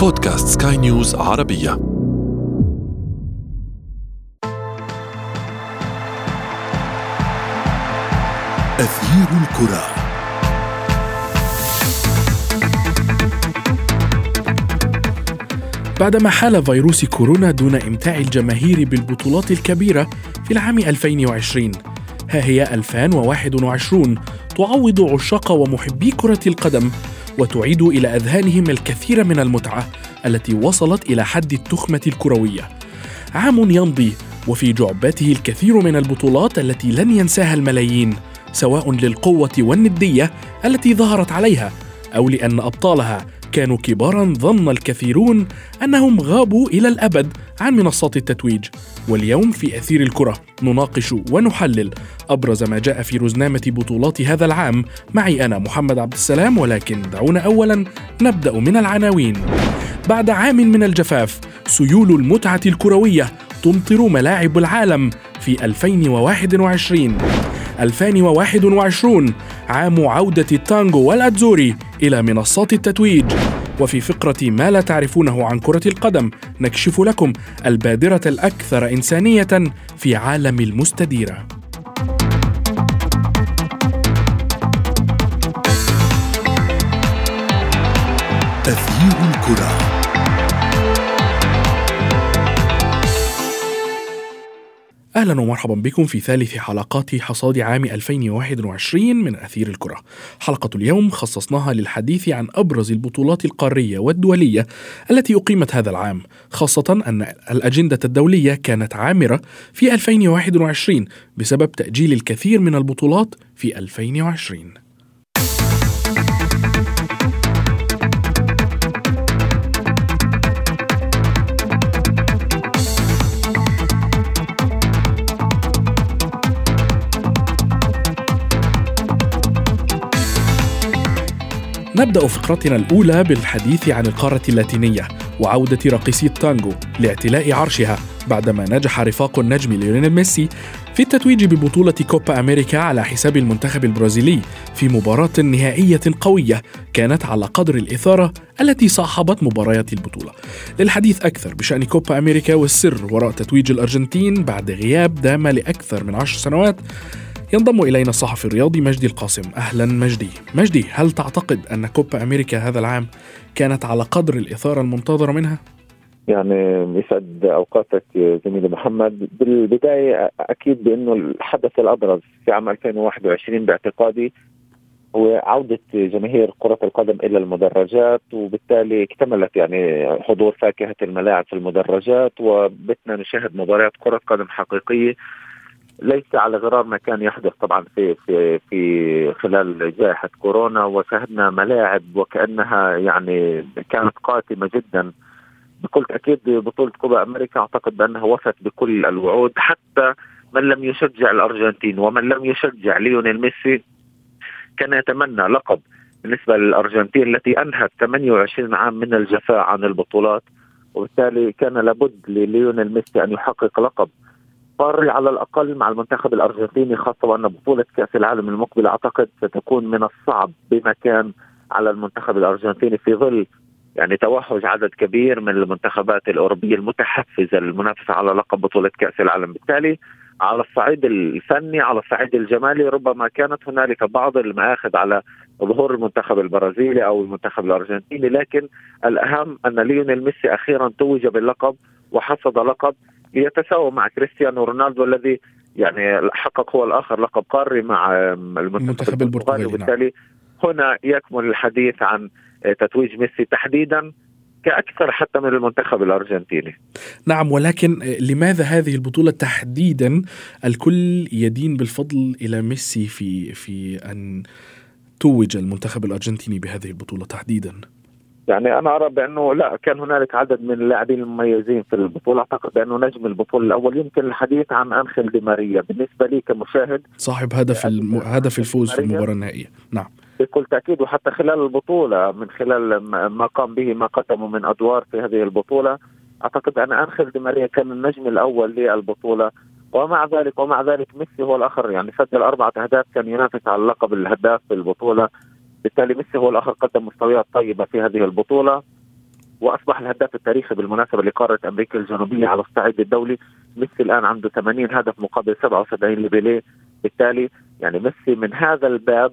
بودكاست سكاي نيوز عربية. أثير الكرة. بعدما حال فيروس كورونا دون إمتاع الجماهير بالبطولات الكبيرة في العام 2020 ها هي 2021 تعوض عشاق ومحبي كرة القدم وتعيد إلى أذهانهم الكثير من المتعة التي وصلت إلى حد التخمة الكروية. عام يمضي وفي جعبته الكثير من البطولات التي لن ينساها الملايين سواء للقوة والندية التي ظهرت عليها أو لأن أبطالها كانوا كبارا ظن الكثيرون أنهم غابوا إلى الأبد عن منصات التتويج. واليوم في أثير الكرة نناقش ونحلل أبرز ما جاء في رزنامه بطولات هذا العام. معي أنا محمد عبد السلام ولكن دعونا اولا نبدأ من العناوين. بعد عام من الجفاف سيول المتعة الكروية تمطر ملاعب العالم في 2021 2021 عام عودة التانجو والأتزوري إلى منصات التتويج. وفي فقرة ما لا تعرفونه عن كرة القدم نكشف لكم البادرة الأكثر إنسانية في عالم المستديرة. تغيير الكرة. أهلا ومرحبا بكم في ثالث حلقات حصاد عام 2021 من أثير الكرة. حلقة اليوم خصصناها للحديث عن أبرز البطولات القارية والدولية التي أقيمت هذا العام، خاصة أن الأجندة الدولية كانت عامرة في 2021 بسبب تأجيل الكثير من البطولات في 2020. نبدأ فقرتنا الأولى بالحديث عن القارة اللاتينية وعودة راقصي التانجو لاعتلاء عرشها بعدما نجح رفاق النجم ليونيل ميسي في التتويج ببطولة كوبا أمريكا على حساب المنتخب البرازيلي في مباراة نهائية قوية كانت على قدر الإثارة التي صاحبت مباريات البطولة. للحديث أكثر بشأن كوبا أمريكا والسر وراء تتويج الأرجنتين بعد غياب دام لأكثر من عشر سنوات ينضم إلينا الصحفي الرياضي مجدي القاسم. أهلا مجدي. مجدي هل تعتقد أن كوبا أمريكا هذا العام كانت على قدر الإثارة المنتظرة منها؟ يعني يسعد أوقاتك زميلي محمد. بالبداية أكيد بانه الحدث الأبرز في عام 2021 باعتقادي هو عودة جماهير كرة القدم إلى المدرجات وبالتالي اكتملت يعني حضور فاكهة الملاعب في المدرجات وبتنا نشاهد مباريات كرة قدم حقيقية ليس على غرار ما كان يحدث طبعا في في في خلال جائحة كورونا وشاهدنا ملاعب وكأنها يعني كانت قاتمة جدا. بكل تاكيد بطولة كوبا أمريكا أعتقد بأنها وفت بكل الوعود حتى من لم يشجع الأرجنتين ومن لم يشجع ليونيل ميسي كان يتمنى لقب بالنسبة للأرجنتين التي أنهت 28 عام من الجفاء عن البطولات وبالتالي كان لابد لليونيل ميسي أن يحقق لقب. قاري على الأقل مع المنتخب الأرجنتيني خاصة وأن بطولة كأس العالم المقبله أعتقد ستكون من الصعب بمكان على المنتخب الأرجنتيني في ظل يعني توحش عدد كبير من المنتخبات الأوروبية المتحفزة للمنافسة على لقب بطولة كأس العالم، بالتالي على الصعيد الفني على الصعيد الجمالي ربما كانت هنالك بعض المآخذ على ظهور المنتخب البرازيلي أو المنتخب الأرجنتيني لكن الأهم أن ليونيل ميسي أخيرا توج باللقب وحصد لقب ليتساوى مع كريستيانو رونالدو الذي يعني حقق هو الآخر لقب قاري مع المنتخب البرتغالي نعم. وبالتالي هنا يكمن الحديث عن تتويج ميسي تحديدا كأكثر حتى من المنتخب الأرجنتيني نعم ولكن لماذا هذه البطولة تحديدا الكل يدين بالفضل إلى ميسي في في أن توج المنتخب الأرجنتيني بهذه البطولة تحديدا يعني أنا أرى بأنه لا كان هنالك عدد من اللاعبين المميزين في البطولة. أعتقد بأنه نجم البطولة الأول. يمكن الحديث عن أنخيل دي ماريا. بالنسبة لي كمشاهد صاحب هدف الم... هدف الفوز في المباراة النهائية. نعم. بكل تأكيد وحتى خلال البطولة من خلال ما قام به ما قدمه من أدوار في هذه البطولة أعتقد أن أنخيل دي ماريا كان النجم الأول للبطولة. ومع ذلك ومع ذلك ميسي هو الآخر. يعني سجل أربعة أهداف كان ينافس على لقب الهداف في البطولة. بالتالي ميسي هو الآخر قدم مستويات طيبة في هذه البطولة وأصبح الهداف التاريخي بالمناسبة لقارة أمريكا الجنوبية على الصعيد الدولي. ميسي الآن عنده 80 هدف مقابل 77 لبيليه. بالتالي يعني ميسي من هذا الباب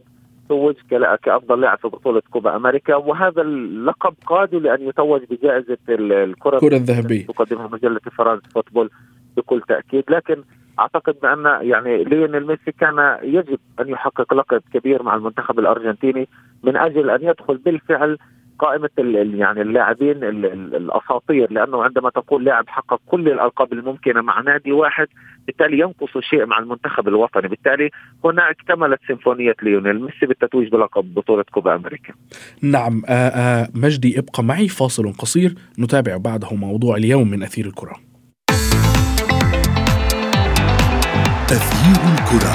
توج كأفضل لاعب في بطولة كوبا أمريكا وهذا اللقب قادر لأن يتوج بجائزة الكرة الذهبية. تقدمها مجلة فرانس فوتبول. بكل تأكيد. لكن أعتقد بأن يعني ليونيل ميسي كان يجب أن يحقق لقب كبير مع المنتخب الأرجنتيني من أجل أن يدخل بالفعل قائمة يعني اللاعبين الأساطير لأنه عندما تقول لاعب حقق كل الألقاب الممكنة مع نادي واحد بالتالي ينقص شيء مع المنتخب الوطني. بالتالي هنا اكتملت سيمفونية ليونيل ميسي بالتتويج بلقب بطولة كوبا أمريكا. نعم آآ آآ مجدي ابقى معي فاصل قصير. نتابع بعده موضوع اليوم من أثير الكرة. أثير الكرة.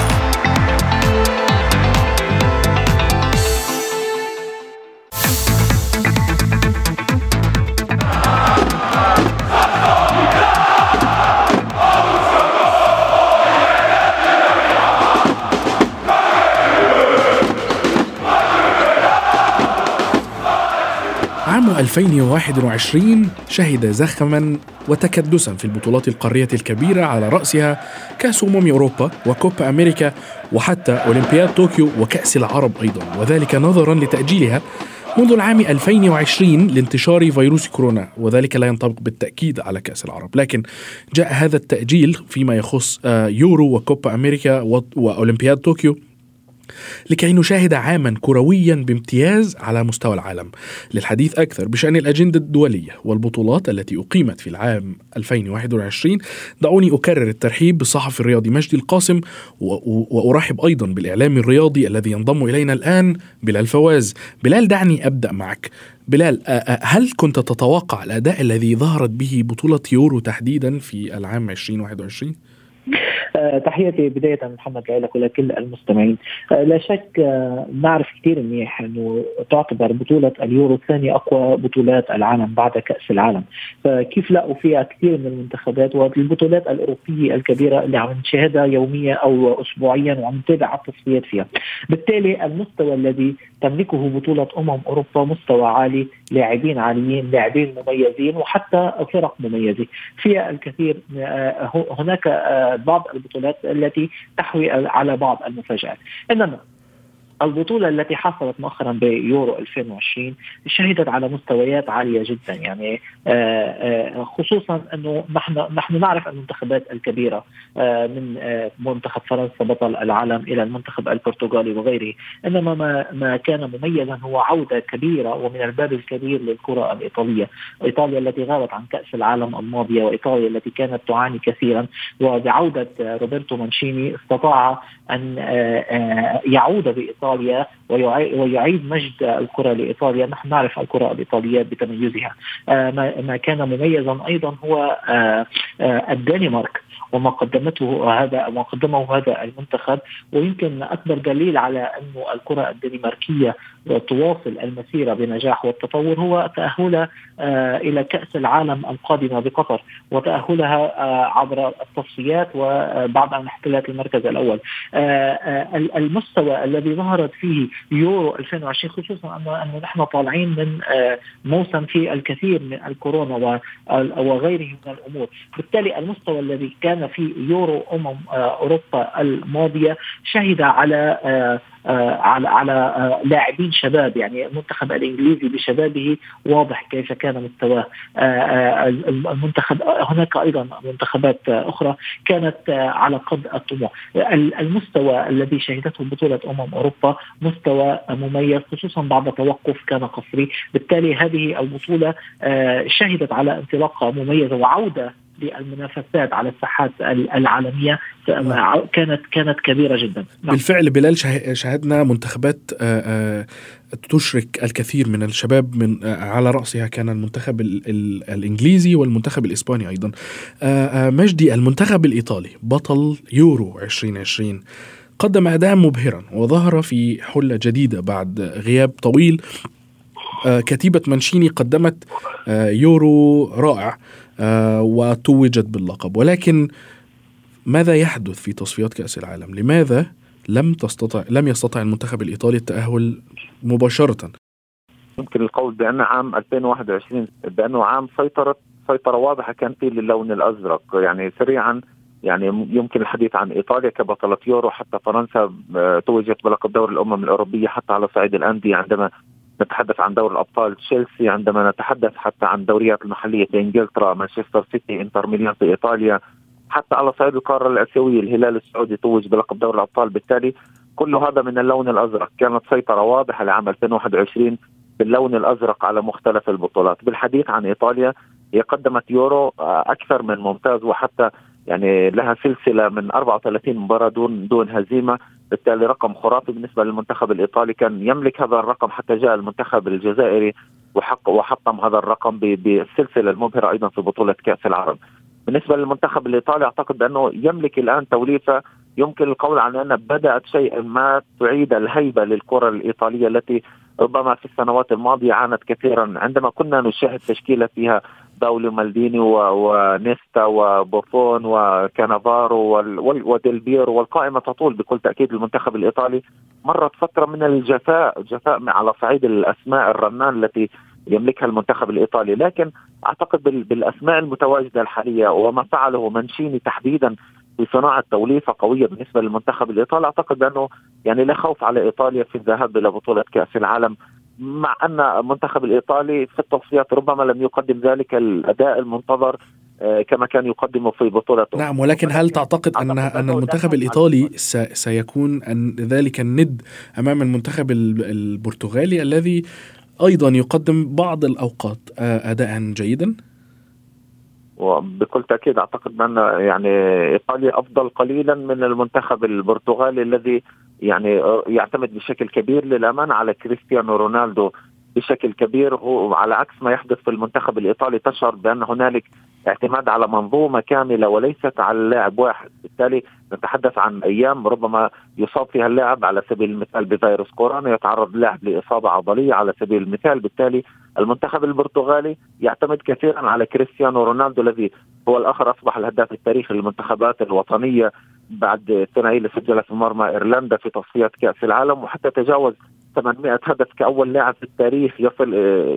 عام 2021 شهد زخما وتكدسا في البطولات القارية الكبيرة على رأسها كأس أمم أوروبا وكوبا أمريكا وحتى أولمبياد طوكيو وكأس العرب أيضا وذلك نظرا لتأجيلها منذ العام 2020 لانتشار فيروس كورونا وذلك لا ينطبق بالتأكيد على كأس العرب. لكن جاء هذا التأجيل فيما يخص آه، يورو وكوبا أمريكا وأولمبياد طوكيو لكي نشاهد عاما كرويا بامتياز على مستوى العالم. للحديث أكثر بشأن الأجندة الدولية والبطولات التي أقيمت في العام 2021 دعوني أكرر الترحيب بالصحفي الرياضي مجدي القاسم وأرحب أيضا بالإعلامي الرياضي الذي ينضم إلينا الآن بلال فواز. بلال دعني أبدأ معك. بلال هل كنت تتوقع الأداء الذي ظهرت به بطولة يورو تحديدا في العام 2021؟ آه، تحياتي بداية محمد لك ولكل المستمعين. آه، لا شك آه، نعرف كثير منيح إنه تعتبر بطولة اليورو ثاني أقوى بطولات العالم بعد كأس العالم. فكيف لقوا فيها كثير من المنتخبات والبطولات الأوروبية الكبيرة اللي عم نشاهدها يوميا أو اسبوعيا وعم نتابع التصفيات فيها. بالتالي المستوى الذي تملكه بطولة أمم أوروبا مستوى عالي لاعبين عاليين لاعبين مميزين وحتى فرق مميزة. فيها الكثير هناك بعض البطولات التي تحوي على بعض المفاجآت. إنما البطولة التي حصلت مؤخرا بيورو 2020 شهدت على مستويات عالية جدا يعني آه، آه، خصوصا إنه نحن نحن نعرف المنتخبات الكبيرة آه، من منتخب فرنسا بطل العالم إلى المنتخب البرتغالي وغيره إنما ما ما كان مميزا هو عودة كبيرة ومن الباب الكبير للكرة الإيطالية. إيطاليا التي غابت عن كأس العالم الماضية وإيطاليا التي كانت تعاني كثيرا وبعودة روبرتو مانشيني استطاع أن يعود بايطاليا ايطاليا ويعيد مجد الكرة لإيطاليا، نحن نعرف الكرة الإيطالية بتميزها. آه، ما كان مميزا أيضا هو آه، آه، الدنمارك وما قدمته هذا ما قدمه هذا المنتخب ويمكن أكبر دليل على انه الكرة الدنماركية تواصل المسيرة بنجاح والتطور هو تأهلها إلى كأس العالم القادمه بقطر وتأهلها عبر التصفيات وبعد ان احتلت المركز الأول. المستوى الذي ظهرت فيه يورو 2020 خصوصا انه نحن طالعين من موسم فيه الكثير من الكورونا وغيره من الأمور، بالتالي المستوى الذي كان في يورو أمم آه، أوروبا الماضية شهد على آه، آه، على على لاعبين شباب يعني المنتخب الإنجليزي بشبابه واضح كيف كان مستواه. المنتخب هناك أيضا منتخبات أخرى كانت على قد الطموح. المستوى الذي شهدته بطولة أمم أوروبا مستوى مميز خصوصا بعد توقف كان قصري. بالتالي هذه البطولة شهدت على انطلاقة مميزة وعودة للمنافسات على الساحات العالمية كانت كانت كبيرة جدا. نعم. بالفعل بلال شاهدنا منتخبات آه، آه، تشرك الكثير من الشباب من آه، على رأسها كان المنتخب الإنجليزي والمنتخب الإسباني أيضا. مجدي المنتخب الإيطالي بطل يورو 2020 قدم أداء مبهرا وظهر في حلة جديدة بعد غياب طويل. كتيبة مانشيني قدمت يورو رائع. وتوجت باللقب. ولكن ماذا يحدث في تصفيات كأس العالم؟ لماذا لم تستطع لم يستطع المنتخب الإيطالي التأهل مباشرة؟ يمكن القول بأن عام 2021 بأنه عام سيطره سيطرة واضحة كان فيه للون الأزرق. يعني سريعا يعني يمكن الحديث عن إيطاليا كبطلة يورو حتى فرنسا آه، توجت بلقب دوري الأمم الأوروبية حتى على صعيد الأندية عندما نتحدث عن دور الأبطال تشيلسي عندما نتحدث حتى عن دوريات المحلية في إنجلترا مانشستر سيتي إنتر ميلان في إيطاليا حتى على صعيد القارة الآسيوية الهلال السعودي توج بلقب دوري الأبطال. بالتالي كل هذا من اللون الأزرق. كانت سيطرة واضحة لعام 2021 باللون الأزرق على مختلف البطولات. بالحديث عن إيطاليا هي قدمت يورو آه، أكثر من ممتاز وحتى يعني لها سلسلة من 34 مباراة دون دون هزيمة. بالتالي رقم خرافي بالنسبة للمنتخب الإيطالي. كان يملك هذا الرقم حتى جاء المنتخب الجزائري وحق وحطم هذا الرقم بالسلسله المبهرة أيضا في بطولة كأس العرب. بالنسبة للمنتخب الإيطالي أعتقد بأنه يملك الآن توليفة. يمكن القول عن انها بدأت شيئا ما تعيد الهيبة للكرة الإيطالية التي ربما في السنوات الماضية عانت كثيرا. عندما كنا نشاهد تشكيلة فيها باولو مالديني ونيستا وبوفون وكانافارو وديل والقائمه تطول بكل تأكيد المنتخب الإيطالي. مرت فترة من الجفاء جفاء على صعيد الأسماء الرنان التي يملكها المنتخب الإيطالي. لكن أعتقد بالأسماء المتواجدة الحالية وما فعله منشيني تحديدا في صناعة توليفة قوية بالنسبة للمنتخب الإيطالي أعتقد بأنه يعني لا خوف على إيطاليا في الذهاب إلى بطولة كأس العالم مع أن المنتخب الإيطالي في التصفيات ربما لم يقدم ذلك الأداء المنتظر آه، كما كان يقدمه في بطولة نعم ولكن هل تعتقد أن أن المنتخب الإيطالي سيكون أن ذلك الند أمام المنتخب البرتغالي الذي أيضا يقدم بعض الأوقات آه، أداء جيدا؟ وبكل تأكيد أعتقد أن يعني إيطاليا أفضل قليلا من المنتخب البرتغالي الذي يعني يعتمد بشكل كبير للامانه على كريستيانو رونالدو. بشكل كبير وعلى عكس ما يحدث في المنتخب الإيطالي تشعر بأن هنالك اعتماد على منظومة كاملة وليست على لاعب واحد، بالتالي نتحدث عن أيام ربما يصاب فيها اللاعب على سبيل المثال بفيروس كورونا يتعرض اللاعب لإصابة عضلية على سبيل المثال، بالتالي المنتخب البرتغالي يعتمد كثيرا على كريستيانو رونالدو الذي هو الآخر أصبح الهداف التاريخي للمنتخبات الوطنية بعد الثنائيه اللي سجلها في مرمى إيرلندا في تصفيات كأس العالم وحتى تجاوز 800 هدف كأول لاعب في التاريخ يصل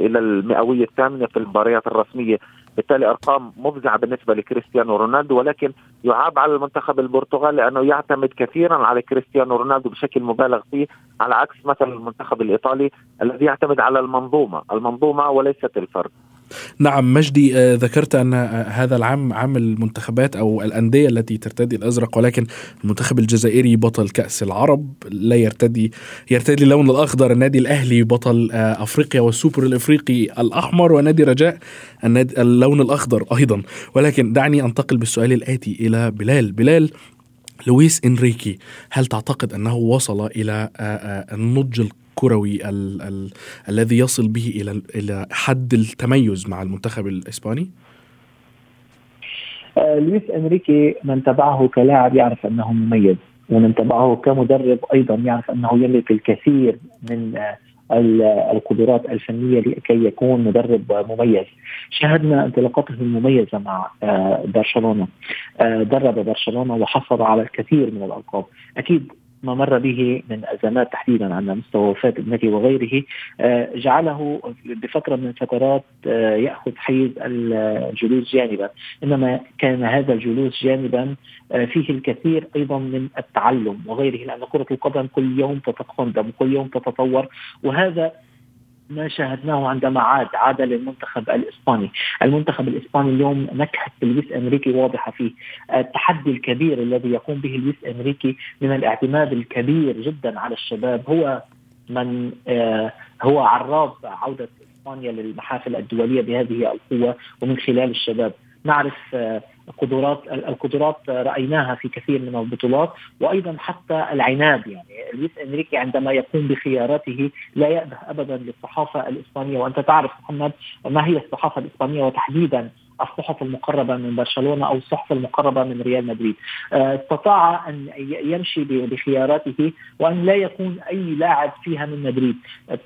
إلى المئوية الثامنة في المباريات الرسمية بالتالي أرقام مفزعة بالنسبة لكريستيانو رونالدو ولكن يعاب على المنتخب البرتغالي لأنه يعتمد كثيرا على كريستيانو رونالدو بشكل مبالغ فيه على عكس مثلا المنتخب الإيطالي الذي يعتمد على المنظومة المنظومة وليست الفرد. نعم مجدي آه، ذكرت أن آه، هذا العام عام المنتخبات أو الأندية التي ترتدي الأزرق ولكن المنتخب الجزائري بطل كأس العرب لا يرتدي يرتدي اللون الأخضر النادي الأهلي بطل آه، أفريقيا والسوبر الإفريقي الأحمر ونادي رجاء النادي اللون الأخضر أيضا. ولكن دعني أنتقل بالسؤال الآتي إلى بلال. بلال لويس إنريكي هل تعتقد أنه وصل إلى النضج الكروي ال ال الذي يصل به إلى إلى حد التميز مع المنتخب الإسباني؟ آه لويس أنريكي من تبعه كلاعب يعرف أنه مميز ومن تبعه كمدرب أيضا يعرف أنه يملك الكثير من آه القدرات الفنية لكي يكون مدرب مميز. شاهدنا انطلاقاته المميزة مع آه، برشلونة. درب برشلونة وحصل على الكثير من الألقاب. أكيد ما مر به من أزمات تحديدا على مستوى وفاة ابنته وغيره آه، جعله بفترة من الفترات آه، يأخذ حيز الجلوس جانبا، إنما كان هذا الجلوس جانبا آه، فيه الكثير أيضا من التعلم وغيره لأن كرة القدم كل يوم تتقدم وكل يوم تتطور. وهذا ما شاهدناه عندما عاد عاد للمنتخب الإسباني، المنتخب الإسباني اليوم نكهة لويس إنريكي واضحة فيه، التحدي الكبير الذي يقوم به لويس إنريكي من الاعتماد الكبير جدا على الشباب هو من آه هو عراب عودة إسبانيا للمحافل الدولية بهذه القوة ومن خلال الشباب، نعرف آه قدرات القدرات رأيناها في كثير من البطولات وأيضا حتى العناد يعني. لويس إنريكي عندما يقوم بخياراته لا يأبه ابدا للصحافة الإسبانية. وأنت تعرف محمد ما هي الصحافة الإسبانية وتحديدا الصحف المقربة من برشلونة أو الصحف المقربة من ريال مدريد. آه، استطاع أن يمشي بخياراته وأن لا يكون أي لاعب فيها من مدريد.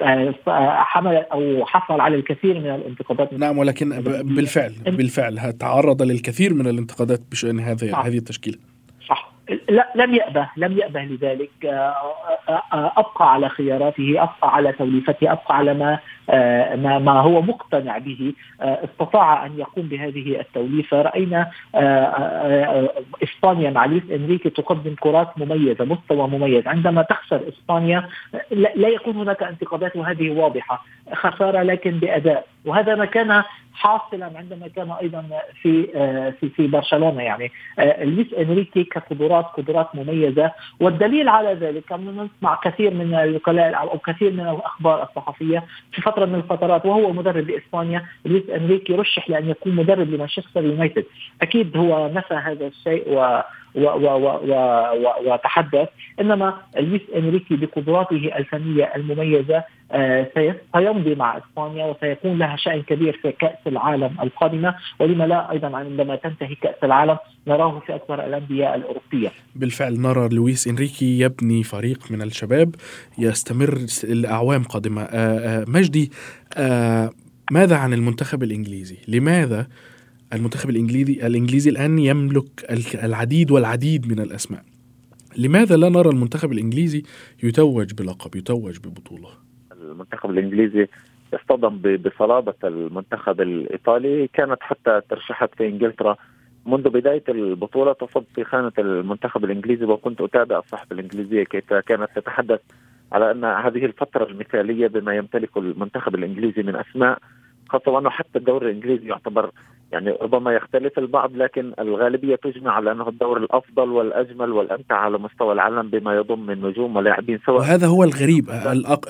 آه، حمل أو حصل على الكثير من الانتقادات نعم ولكن بالفعل بالفعل تعرض للكثير من الانتقادات بشأن هذه هذه التشكيلة. صح. لا لم يأبه لم يأبه لذلك. آه، أبقى على خياراته أبقى على توليفته أبقى على ما ما هو مقتنع به استطاع أن يقوم بهذه التوليفة. رأينا إسبانيا مع لويس إنريكي تقدم كرات مميزة مستوى مميز. عندما تخسر إسبانيا لا يكون هناك انتقادات وهذه واضحة خسارة لكن بأداء. وهذا ما كان حاصلا عندما كان أيضا في في في برشلونة يعني. لويس إنريكي كقدرات قدرات مميزة. والدليل على ذلك كنا نسمع كثير من الوكلاء أو كثير من الأخبار الصحفية في فترة من الفترات وهو مدرب لإسبانيا لويس إنريكي رشح لأن يكون مدرب لمانشستر يونايتد. أكيد هو نفى هذا الشيء و وتحدث إنما لويس إنريكي بقدراته الفنية المميزة آه، سيمضي مع إسبانيا وسيكون لها شأن كبير في كأس العالم القادمه ولما لا أيضا عندما تنتهي كأس العالم نراه في أكبر الأندية الأوروبية. بالفعل نرى لويس إنريكي يبني فريق من الشباب يستمر لاعوام قادمة. آه، آه، مجدي ماذا عن المنتخب الإنجليزي؟ لماذا المنتخب الانجليزي الإنجليزي الآن يملك العديد والعديد من الأسماء؟ لماذا لا نرى المنتخب الإنجليزي يتوج بلقب يتوج ببطولة؟ المنتخب الإنجليزي اصطدم بصلابة المنتخب الإيطالي كانت حتى ترشحت في إنجلترا منذ بداية البطولة تصب في خانة المنتخب الإنجليزي وكنت أتابع الصحف الإنجليزية كيف كانت تتحدث على أن هذه الفترة المثالية بما يمتلكه المنتخب الإنجليزي من أسماء خاصة وأنه حتى الدوري الإنجليزي يعتبر يعني ربما يختلف البعض لكن الغالبية تجمع على أنه الدور الأفضل والأجمل والأمتع على مستوى العالم بما يضم من نجوم ولاعبين سواء وهذا هو الغريب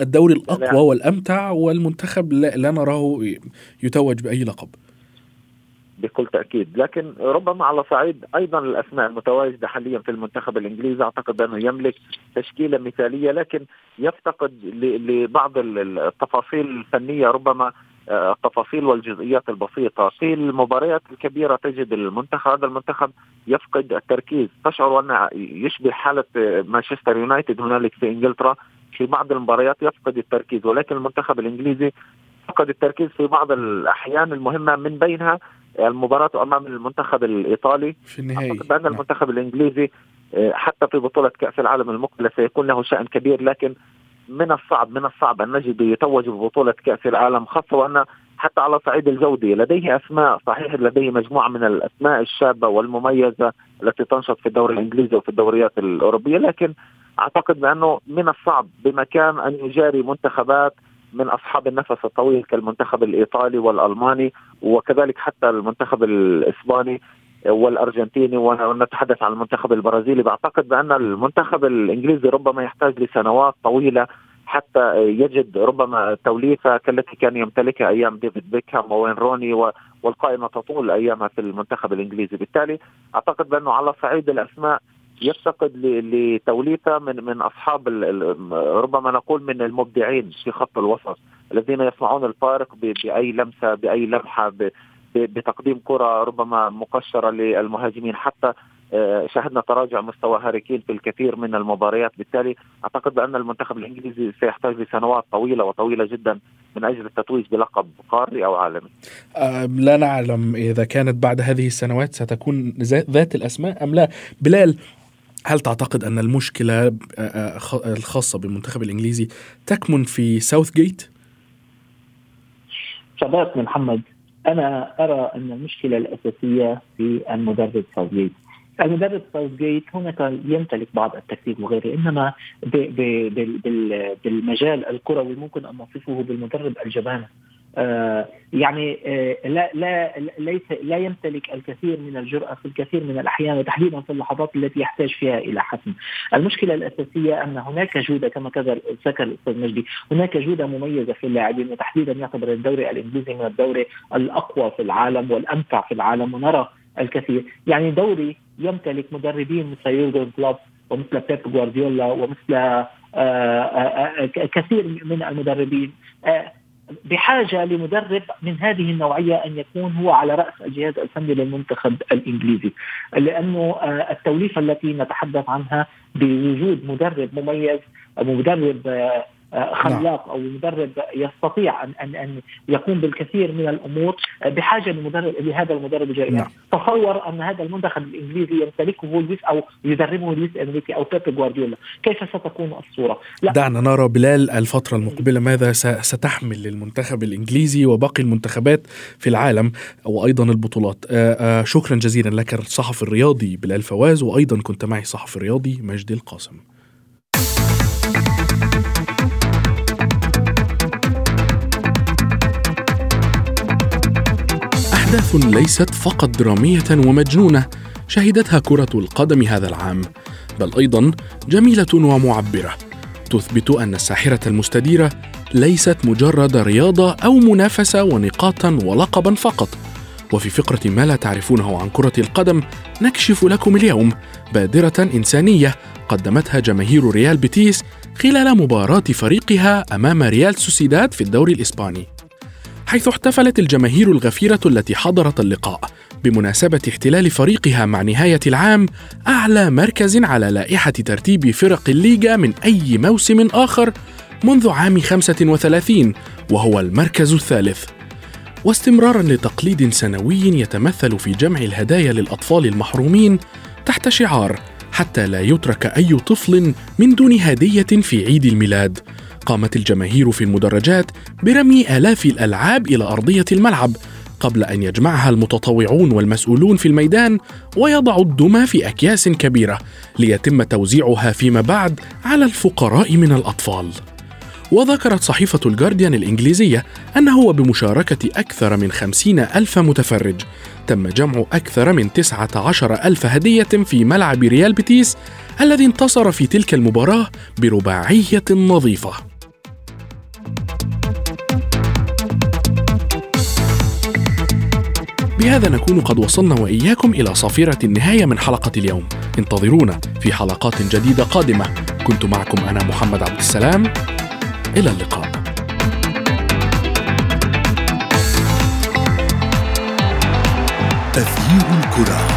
الدوري الأقوى والأمتع والمنتخب لا نراه يتوج بأي لقب. بكل تأكيد. لكن ربما على صعيد أيضا الأسماء المتواجده حاليا في المنتخب الإنجليزي. أعتقد أنه يملك تشكيلة مثالية لكن يفتقد لبعض التفاصيل الفنية ربما التفاصيل والجزئيات البسيطة. في المباريات الكبيرة تجد المنتخب هذا المنتخب يفقد التركيز. تشعر أن يشبه حالة مانشستر يونايتد هنالك في إنجلترا. في بعض المباريات يفقد التركيز ولكن المنتخب الإنجليزي فقد التركيز في بعض الأحيان المهمة من بينها المباراة أمام المنتخب الإيطالي. في النهاية أعتقد أن المنتخب الإنجليزي حتى في بطولة كأس العالم المقبلة سيكون له شأن كبير لكن من الصعب من الصعب أن نجد يتوج ببطولة كأس العالم خاصة وأن حتى على صعيد الجودة لديه أسماء صحيح لديه مجموعة من الأسماء الشابة والمميزة التي تنشط في الدوري الإنجليزي وفي الدوريات الأوروبية لكن أعتقد بأنه من الصعب بمكان أن يجاري منتخبات من أصحاب النفس الطويل كالمنتخب الإيطالي والألماني وكذلك حتى المنتخب الإسباني. والأرجنتيني ونتحدث عن المنتخب البرازيلي. بعتقد بأن المنتخب الإنجليزي ربما يحتاج لسنوات طويلة حتى يجد ربما توليفة كالتي كان يمتلكها أيام ديفيد بيكهام ووين روني والقائمة تطول أيامها في المنتخب الإنجليزي. بالتالي أعتقد بأنه على صعيد الأسماء يفتقد لتوليفة من من أصحاب ربما نقول من المبدعين في خط الوسط الذين يصنعون الفارق بأي لمسة بأي لمحة بتقديم كرة ربما مقشرة للمهاجمين حتى آه، شاهدنا تراجع مستوى هاري كين في الكثير من المباريات بالتالي أعتقد بأن المنتخب الإنجليزي سيحتاج لسنوات طويلة وطويلة جدا من أجل التتويج بلقب قاري أو عالمي. أه لا نعلم إذا كانت بعد هذه السنوات ستكون ذات الأسماء أم لا. بلال هل تعتقد أن المشكلة آه، آه، الخاصة بالمنتخب الإنجليزي تكمن في ساوث جيت؟ صدقني محمد أنا أرى أن المشكلة الأساسية في المدرب ساوثجيت المدرب ساوثجيت هناك يمتلك بعض التكتيك وغيره إنما بالمجال الكروي ممكن أن نصفه بالمدرب الجبان آه، يعني آه، لا لا ليس لا يمتلك الكثير من الجرأة في الكثير من الأحيان وتحديدا في اللحظات التي يحتاج فيها إلى حسم. المشكلة الأساسية أن هناك جودة كما ذكر الأستاذ مجدي، هناك جودة مميزة في اللاعبين وتحديدا يعتبر الدوري الإنجليزي من الدوري الأقوى في العالم والأمتع في العالم ونرى الكثير، يعني دوري يمتلك مدربين مثل يورجن كلوب ومثل بيب جوارديولا ومثل آآ آآ كثير من المدربين بحاجة لمدرب من هذه النوعية أن يكون هو على رأس الجهاز الفني للمنتخب الإنجليزي لأنه آه، التوليفة التي نتحدث عنها بوجود مدرب مميز مدرب آه،. خلاق أو مدرب يستطيع ان ان أن يقوم بالكثير من الأمور بحاجة لمدرب لهذا المدرب الجيد نعم. تصور أن هذا المنتخب الإنجليزي يمتلكه لويس أو يدربه لويس إنريكي أو بيب جوارديولا. كيف ستكون الصورة؟ لا. دعنا نرى بلال الفترة المقبلة ماذا ستحمل للمنتخب الإنجليزي وباقي المنتخبات في العالم وأيضا البطولات. آآ شكرا جزيلا لك الصحفي الرياضي بلال فواز وأيضا كنت معي صحفي الرياضي مجدي القاسم. أحداث ليست فقط درامية ومجنونة شهدتها كرة القدم هذا العام، بل أيضا جميلة ومعبرة، تثبت أن الساحرة المستديرة ليست مجرد رياضة أو منافسة ونقاطا ولقبا فقط. وفي فقرة ما لا تعرفونه عن كرة القدم نكشف لكم اليوم بادرة إنسانية قدمتها جماهير ريال بيتيس خلال مباراة فريقها أمام ريال سوسيداد في الدوري الإسباني. حيث احتفلت الجماهير الغفيرة التي حضرت اللقاء بمناسبة احتلال فريقها مع نهاية العام أعلى مركز على لائحة ترتيب فرق الليغا من أي موسم آخر منذ عام 35 وهو المركز الثالث. واستمرارا لتقليد سنوي يتمثل في جمع الهدايا للأطفال المحرومين تحت شعار حتى لا يترك أي طفل من دون هدية في عيد الميلاد قامت الجماهير في المدرجات برمي آلاف الألعاب إلى أرضية الملعب قبل أن يجمعها المتطوعون والمسؤولون في الميدان ويضعوا الدمى في أكياس كبيرة ليتم توزيعها فيما بعد على الفقراء من الأطفال. وذكرت صحيفة الجارديان الإنجليزية أنه وبمشاركة أكثر من خمسين ألف متفرج تم جمع أكثر من تسعة عشر ألف هدية في ملعب ريال بيتيس الذي انتصر في تلك المباراة برباعية نظيفة بهذا نكون قد وصلنا وإياكم إلى صافرة النهاية من حلقة اليوم. انتظرونا في حلقات جديدة قادمة. كنت معكم أنا محمد عبد السلام. إلى اللقاء. تغيير الكرة.